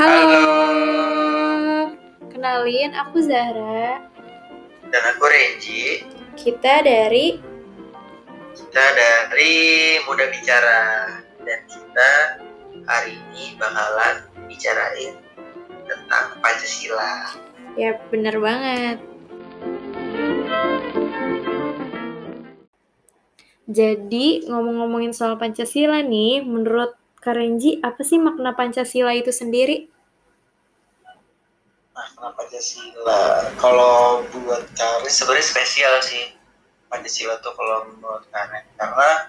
Halo. Kenalin, aku Zahra. Dan aku Renji. Kita dari Kita dari Muda Bicara. Dan kita hari ini bakalan bicarain tentang Pancasila. Ya, bener banget. Jadi, ngomong-ngomongin soal Pancasila nih, menurut Kak Renji, apa sih makna Pancasila itu sendiri? Makna Pancasila, kalau buat Karen sebenarnya spesial sih. Pancasila tuh kalau menurut Karen. Karena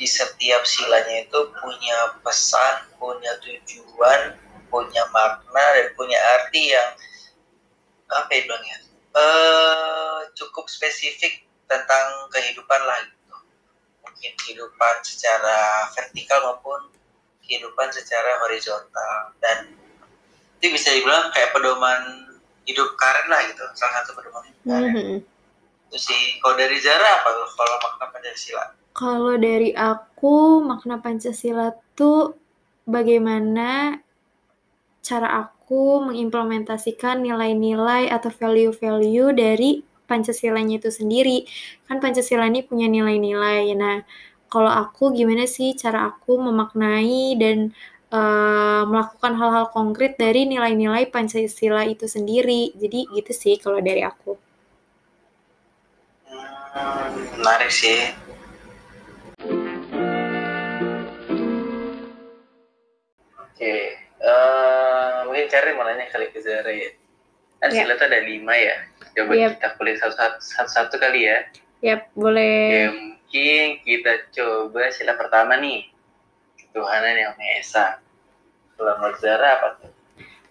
di setiap silanya itu punya pesan, punya tujuan, punya makna, dan punya arti yang apa ya bilangnya? Eh, cukup spesifik tentang kehidupan lah gitu. Mungkin kehidupan secara vertikal maupun kehidupan secara horizontal dan itu bisa dibilang kayak pedoman hidup Karen lah gitu salah satu pedoman hidup Karen Mhm. itu sih kalau dari Zara apa tuh kalau makna Pancasila Kalau dari aku, makna Pancasila tuh bagaimana cara aku mengimplementasikan nilai-nilai atau value-value dari Pancasilanya itu sendiri. Kan Pancasila ini punya nilai-nilai. Nah, kalau aku gimana sih cara aku memaknai dan eh, melakukan hal-hal konkret dari nilai-nilai Pancasila itu sendiri. Jadi gitu sih kalau dari aku. hmm, menarik sih oke eh, mungkin Karen mau nanya kali ke Zara ya kan Ya. sila tuh ada lima ya coba Yep. kita kulik satu-satu kali ya Yap, boleh. Ya mungkin kita coba sila pertama nih Tuhanan yang Maha Esa. Kalau menurut Zara apa tuh?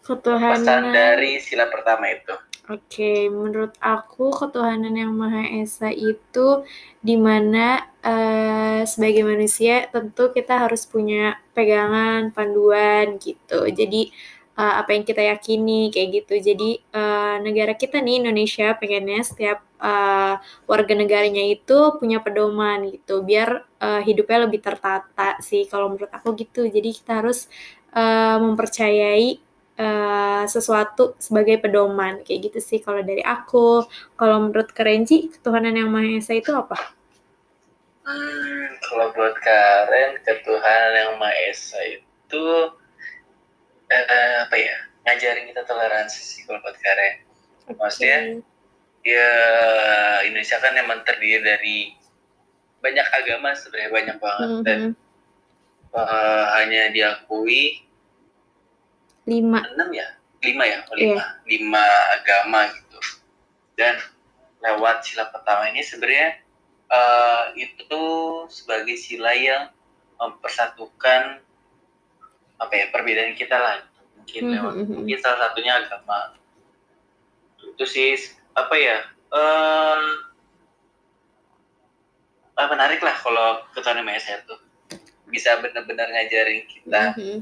Ketuhanan. Pesan dari sila pertama itu. Oke, menurut aku ketuhanan yang Maha Esa itu di mana eh, sebagai manusia tentu kita harus punya pegangan, panduan gitu. Jadi eh, apa yang kita yakini kayak gitu. Jadi eh, negara kita nih Indonesia pengennya setiap eh, warga negaranya itu punya pedoman gitu, biar eh, hidupnya lebih tertata sih. Kalau menurut aku gitu. Jadi kita harus eh, mempercayai eh, sesuatu sebagai pedoman kayak gitu sih kalau dari aku kalau menurut Kerenji ketuhanan yang maha esa itu apa Hmm, kalau buat Karen, ketuhanan yang Maha Esa itu eh, apa ya? Ngajarin kita toleransi sih kalau buat Karen. Maksudnya? Ya Indonesia kan emang terdiri dari banyak agama sebenarnya banyak banget dan Mhm. eh, hanya diakui lima enam ya lima ya oh, Iya. lima lima agama gitu dan lewat sila pertama ini sebenarnya eh, itu sebagai sila yang mempersatukan apa ya perbedaan kita lah mungkin Mhm, lewat mhm. mungkin salah satunya agama itu sih apa ya eh ah, menarik lah kalau Maha Esa itu bisa benar-benar ngajarin kita Mhm.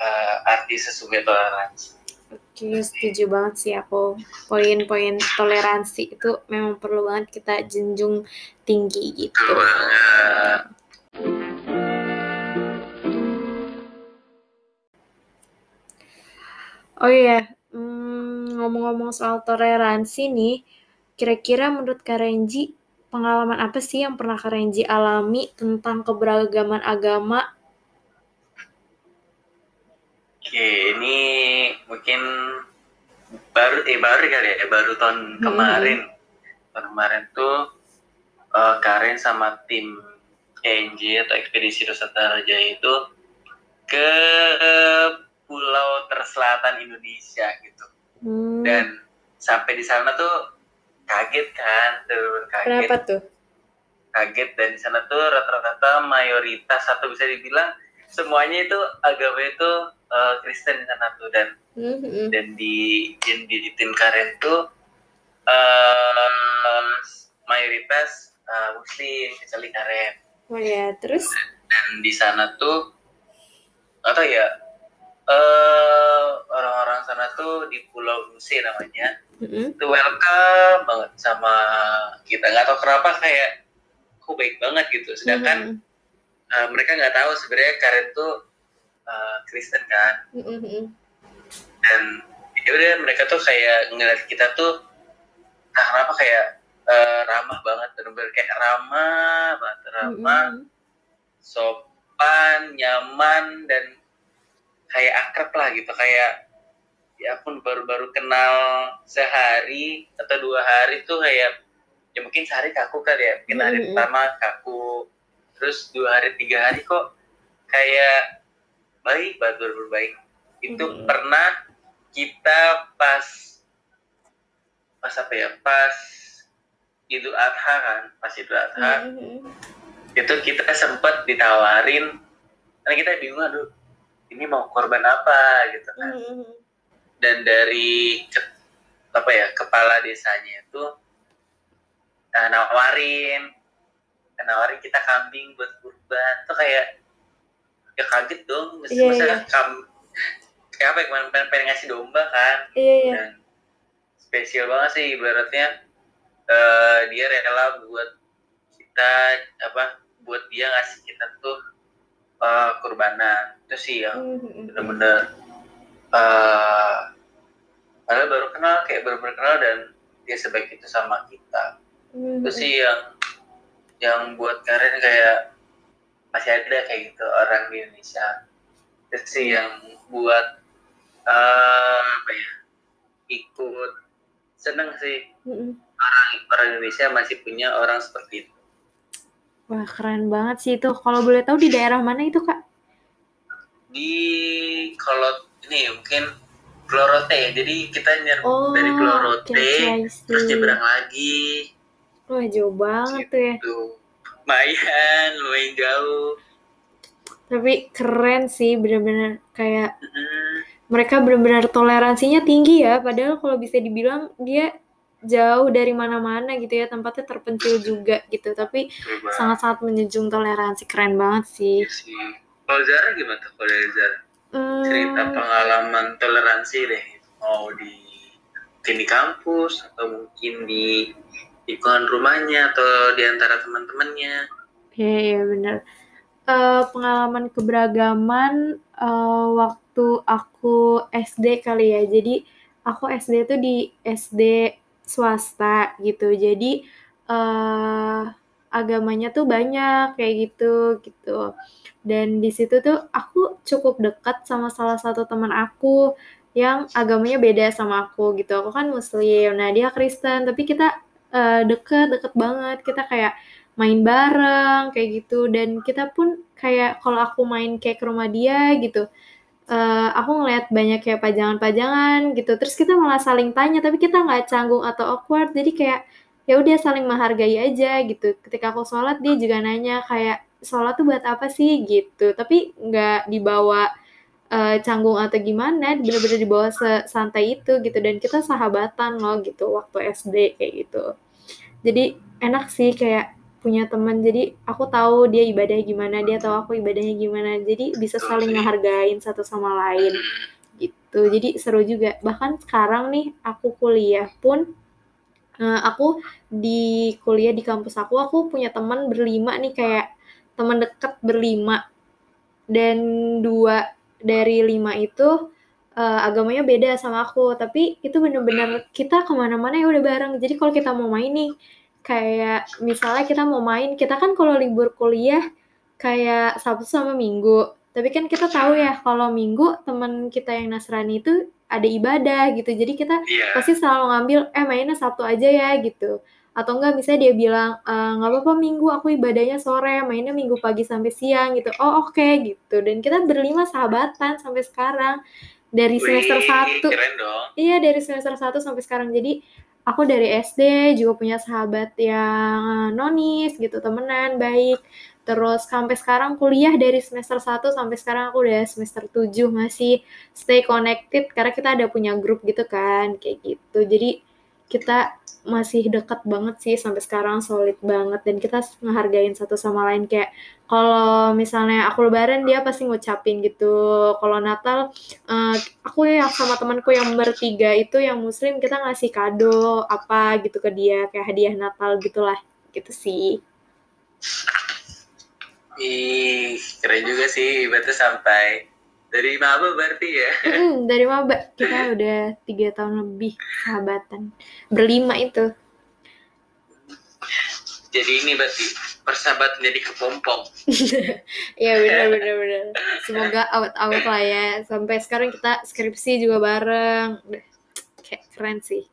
eh, arti sesungguhnya toleransi Oke, setuju banget sih aku. Poin-poin toleransi itu memang perlu banget kita junjung tinggi gitu. Oh iya, hmm, ngomong-ngomong soal toleransi nih, kira-kira menurut Kak Renji, pengalaman apa sih yang pernah Kak Renji alami tentang keberagaman agama? Oke, ini mungkin baru eh baru kali ya, baru tahun Hmm. kemarin. Tahun kemarin tuh eh, Karen sama tim ENJ atau Ekspedisi Nusantara Jaya itu ke pulau terselatan Indonesia gitu. Hmm, Dan sampai di sana tuh kaget kan, tuh kaget. kenapa tuh? Kaget dan di sana tuh rata-rata mayoritas atau bisa dibilang semuanya itu agama itu eh, Kristen di sana tuh dan Mhm. dan di di, di tim Karen tuh eh, mayoritas eh, Muslim kecuali Karen Oh ya, terus? dan di sana tuh atau ya eh orang-orang sana tuh di Pulau Nusa namanya Mhm. itu welcome banget sama kita nggak tahu kenapa kayak kok baik banget gitu sedangkan Mhm. uh, mereka nggak tahu sebenarnya Karen tuh uh, Kristen kan Mhm. dan ya udah mereka tuh kayak ngeliat kita tuh nah kenapa kayak uh, ramah banget bener-bener kayak ramah banget ramah mm -hmm. sopan nyaman dan kayak akrab lah gitu kayak ya pun baru-baru kenal sehari atau dua hari tuh kayak ya mungkin sehari kaku kali ya mungkin hari mm-hmm. pertama kaku terus dua hari tiga hari kok kayak baik baru baik itu mm-hmm. pernah kita pas pas apa ya pas Idul Adha kan pas Idul Adha mm-hmm. itu kita sempat ditawarin karena kita bingung aduh ini mau korban apa gitu kan mm-hmm. dan dari ke, apa ya kepala desanya itu uh, nawarin nawarin kita kambing buat kurban tuh kayak ya kaget dong mesti yeah, yeah. kam kayak apa ya pengen, pengen ngasih domba kan yeah, yeah. dan spesial banget sih ibaratnya uh, dia rela buat kita apa buat dia ngasih kita tuh uh, kurbanan itu sih yang mm-hmm. bener-bener uh, padahal baru kenal kayak baru kenal dan dia sebaik itu sama kita mm-hmm. itu sih yang yang buat Karen kayak masih ada kayak gitu orang di Indonesia itu sih yang buat uh, apa ya ikut seneng sih mm-hmm. orang orang Indonesia masih punya orang seperti itu wah keren banget sih itu kalau boleh tahu di daerah mana itu kak di kalau ini mungkin Glorote jadi kita nyerbu oh, dari Glorote okay, terus nyebrang lagi Wah jauh banget gitu. tuh ya. Gitu. Lumayan, lumayan jauh. Tapi keren sih, bener-bener kayak mm-hmm. mereka bener-bener toleransinya tinggi ya. Padahal kalau bisa dibilang dia jauh dari mana-mana gitu ya, tempatnya terpencil juga gitu. Tapi sangat-sangat menjunjung toleransi, keren banget sih. Iya sih. Kalau Zara gimana tuh kalau dari Zara? Hmm. Cerita pengalaman toleransi deh. Mau di di kampus atau mungkin di lingkungan rumahnya atau di antara teman-temannya. Iya, iya benar. Uh, pengalaman keberagaman uh, waktu aku SD kali ya. Jadi aku SD tuh di SD swasta gitu. Jadi uh, agamanya tuh banyak kayak gitu gitu. Dan di situ tuh aku cukup dekat sama salah satu teman aku yang agamanya beda sama aku gitu. Aku kan muslim, nah dia Kristen, tapi kita uh, deket deket banget kita kayak main bareng kayak gitu dan kita pun kayak kalau aku main kayak ke rumah dia gitu uh, aku ngeliat banyak kayak pajangan-pajangan gitu. Terus kita malah saling tanya tapi kita nggak canggung atau awkward. Jadi kayak ya udah saling menghargai aja gitu. Ketika aku sholat dia juga nanya kayak sholat tuh buat apa sih? gitu. Tapi nggak dibawa uh, canggung atau gimana bener-bener dibawa santai itu gitu. Dan kita sahabatan loh gitu waktu SD kayak gitu. Jadi enak sih kayak punya teman. Jadi aku tahu dia ibadah gimana dia tahu aku ibadahnya gimana. Jadi bisa saling menghargain satu sama lain. Gitu. Jadi seru juga. Bahkan sekarang nih aku kuliah pun uh, aku di kuliah di kampus aku aku punya teman berlima nih kayak teman dekat berlima. Dan dua dari lima itu uh, agamanya beda sama aku. Tapi itu bener-bener kita ke mana-mana ya udah bareng. Jadi kalau kita mau main nih kayak misalnya kita mau main kita kan kalau libur kuliah kayak Sabtu sama Minggu. Tapi kan kita tahu ya kalau Minggu teman kita yang Nasrani itu ada ibadah gitu. Jadi kita yeah. pasti selalu ngambil eh mainnya Sabtu aja ya gitu. Atau enggak misalnya dia bilang e, nggak apa-apa minggu aku ibadahnya sore mainnya minggu pagi sampai siang gitu. Oh oke okay, gitu. Dan kita berlima sahabatan sampai sekarang. Dari semester satu iya dari semester satu sampai sekarang. Jadi aku dari SD juga punya sahabat yang nonis gitu temenan baik. Terus sampai sekarang kuliah dari semester 1 sampai sekarang aku udah semester 7 masih stay connected karena kita ada punya grup gitu kan kayak gitu. Jadi kita masih dekat banget sih sampai sekarang solid banget. Dan kita ngehargain satu sama lain. Kayak kalau misalnya aku lebaran dia pasti ngucapin gitu. Kalau Natal uh, aku ya sama temanku yang bertiga itu yang muslim kita ngasih kado apa gitu ke dia. Kayak hadiah Natal gitulah. Gitu sih. Ih, keren juga sih. Berarti sampai dari maba berarti ya? Mm, dari maba kita udah tiga tahun lebih sahabatan. Berlima itu. Jadi ini berarti persahabatan jadi kepompong. Ya benar benar benar. Semoga awet awet lah ya. Sampai sekarang kita skripsi juga bareng. Kayak keren sih.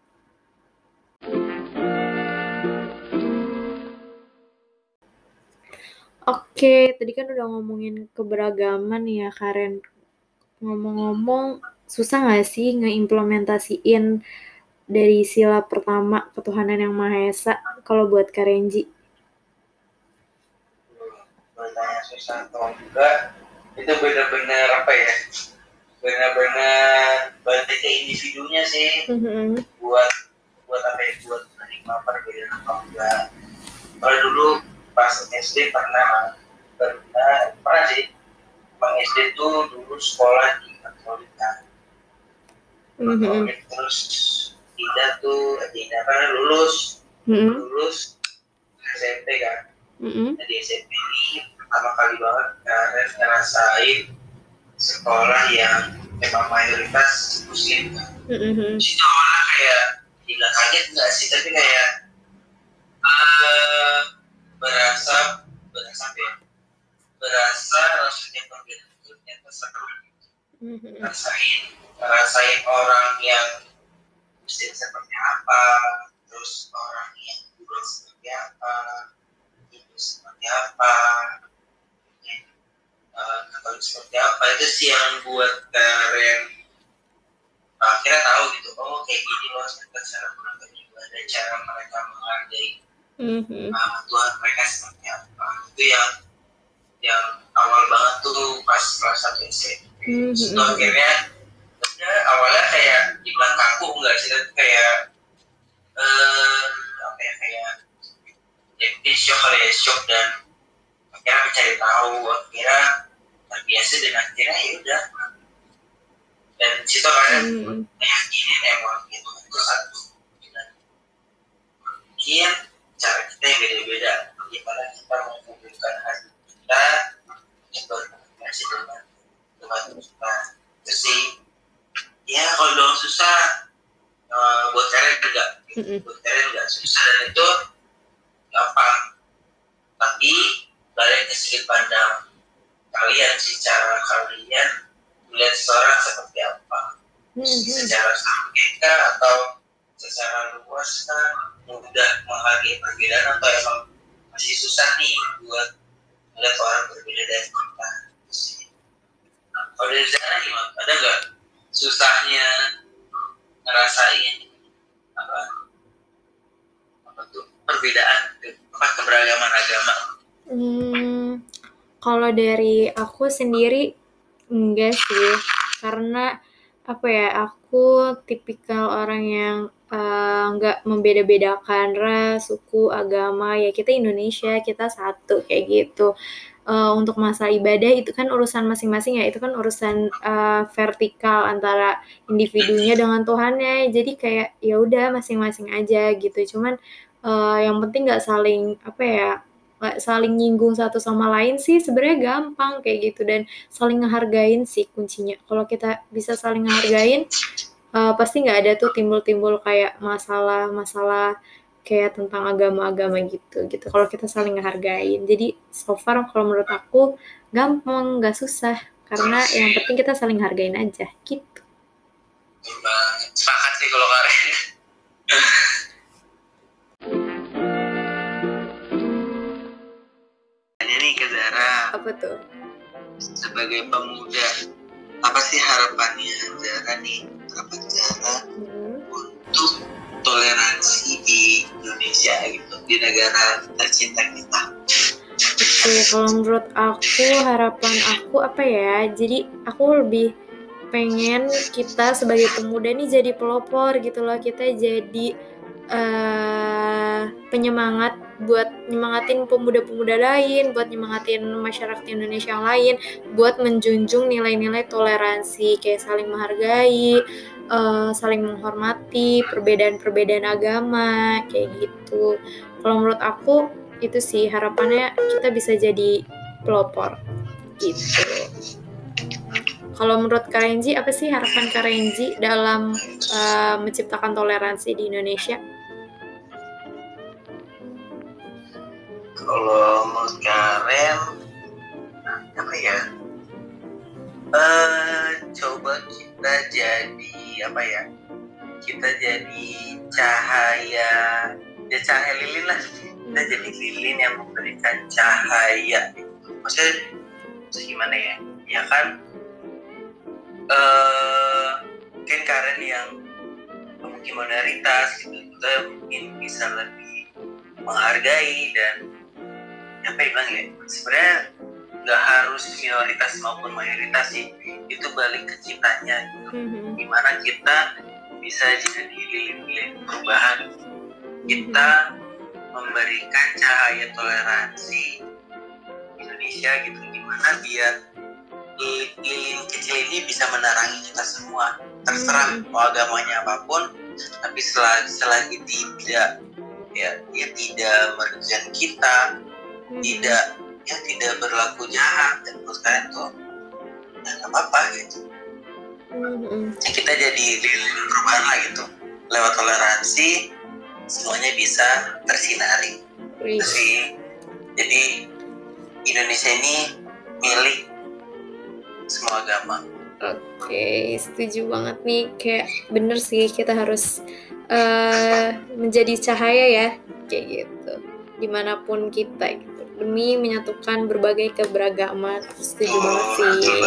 Oke, tadi kan udah ngomongin keberagaman ya, Karen. Ngomong-ngomong, susah nggak sih ngeimplementasiin dari sila pertama ketuhanan yang Maha Esa kalau buat Karenji? bertanya susah atau enggak itu benar-benar apa ya? Benar-benar balik ke individunya sih. Mhm. buat buat apa ya? Buat menerima perbedaan atau enggak. Kalau dulu pas SD pernah pernah pernah sih bang SD tuh dulu sekolah di kan Mhm. Katolik terus tidak tuh tidak kan lulus Mhm. lulus SMP kan Mhm. di SMP ini pertama kali banget Karen ngerasain sekolah yang memang mayoritas muslim kan. Mhm. Di situ awalnya kayak tidak kaget enggak sih tapi kayak eh berasa berasa ya berasa rasanya perbedaan itu ternyata seru Mhm. rasain rasain orang yang muslim seperti apa terus orang yang Buddha seperti apa Hindu seperti apa eh, Katolik seperti apa itu sih yang buat Karen akhirnya tahu gitu oh kayak gini loh ternyata cara mereka ada cara mereka menghargai Mhm. uh, Tuhan mereka seperti apa itu yang yang awal banget tuh pas kelas satu SMP. Terus akhirnya ya, awalnya kayak dibilang kaku enggak sih? Tapi kayak eh apa ya kayak ya mungkin shock kali ya shock dan akhirnya mencari tahu akhirnya terbiasa dan akhirnya ya udah. Dan situ kan Mhm. meyakinin emang itu itu satu. Dan mungkin cara kita yang beda-beda. Bagaimana kita mengumpulkan hati kita berkomunikasi dengan kita itu sih ya kalau doang susah eh, buat kalian enggak buat kalian enggak susah dan itu gampang. Tapi balik ke sudut pandang kalian sih cara kalian melihat seseorang seperti apa. Mhm. secara sempit atau secara luas kan mudah menghargai perbedaan atau emang masih susah nih buat melihat orang berbeda dari kita. Nah, kalau dari sana gimana? Ada nggak? Susahnya ngerasain apa? Apa tuh? Perbedaan apa keberagaman agama? Hmm, kalau dari aku sendiri enggak sih, karena apa ya, aku tipikal orang yang eh, nggak membeda-bedakan ras, suku, agama, ya kita Indonesia, kita satu kayak gitu. Eh, untuk masa ibadah itu kan urusan masing-masing ya, itu kan urusan eh, vertikal antara individunya dengan Tuhannya. Jadi kayak ya udah masing-masing aja gitu. Cuman eh, yang penting nggak saling apa ya saling nyinggung satu sama lain sih sebenarnya gampang kayak gitu. Dan saling ngehargain sih kuncinya. Kalau kita bisa saling ngehargain eh, pasti nggak ada tuh timbul-timbul kayak masalah-masalah kayak tentang agama-agama gitu gitu. Kalau kita saling ngehargain. Jadi so far kalau menurut aku gampang nggak susah. Karena yang penting kita saling hargain aja gitu. Sepakat sih kalau Karen Zara apa tuh sebagai pemuda apa sih harapannya Zara nih harapan Zara Hmm. untuk toleransi di Indonesia gitu di negara tercinta kita Oke, kalau menurut aku harapan aku apa ya? Jadi aku lebih pengen kita sebagai pemuda nih jadi pelopor gitu loh. Kita jadi eh penyemangat buat nyemangatin pemuda-pemuda lain, buat nyemangatin masyarakat Indonesia yang lain, buat menjunjung nilai-nilai toleransi kayak saling menghargai, eh, saling menghormati perbedaan-perbedaan agama kayak gitu. Kalau menurut aku itu sih harapannya kita bisa jadi pelopor gitu. Kalau menurut Karenji, apa sih harapan Karenji dalam uh, menciptakan toleransi di Indonesia? Kalau menurut Karen, apa ya? Uh, coba kita jadi apa ya? Kita jadi cahaya, ya cahaya lilin lah. Kita jadi lilin yang memberikan cahaya. Maksudnya, maksudnya gimana ya? Ya kan uh, mungkin Karen yang mungkin minoritas gitu kita mungkin bisa lebih menghargai dan apa ya bilang ya sebenarnya nggak harus minoritas maupun mayoritas sih itu balik ke ciptanya gitu mm-hmm. gimana kita bisa jadi lilin-lilin perubahan kita mm-hmm. memberikan cahaya toleransi Indonesia gitu gimana biar lilin kecil ini bisa menerangi kita semua terserah hmm. mau agamanya apa pun tapi selagi, selagi tidak ya ya tidak merugikan kita hmm. tidak ya tidak berlaku jahat dan kalian tuh ya nggak apa-apa gitu hmm. ya, kita jadi lilin perubahan lah gitu lewat toleransi semuanya bisa tersinari jadi jadi Indonesia ini milik semua agama. Oke, okay, setuju banget nih. Kayak bener sih kita harus uh, menjadi cahaya ya, kayak gitu. Di mana pun kita gitu, demi menyatukan berbagai keberagaman. Setuju banget sih.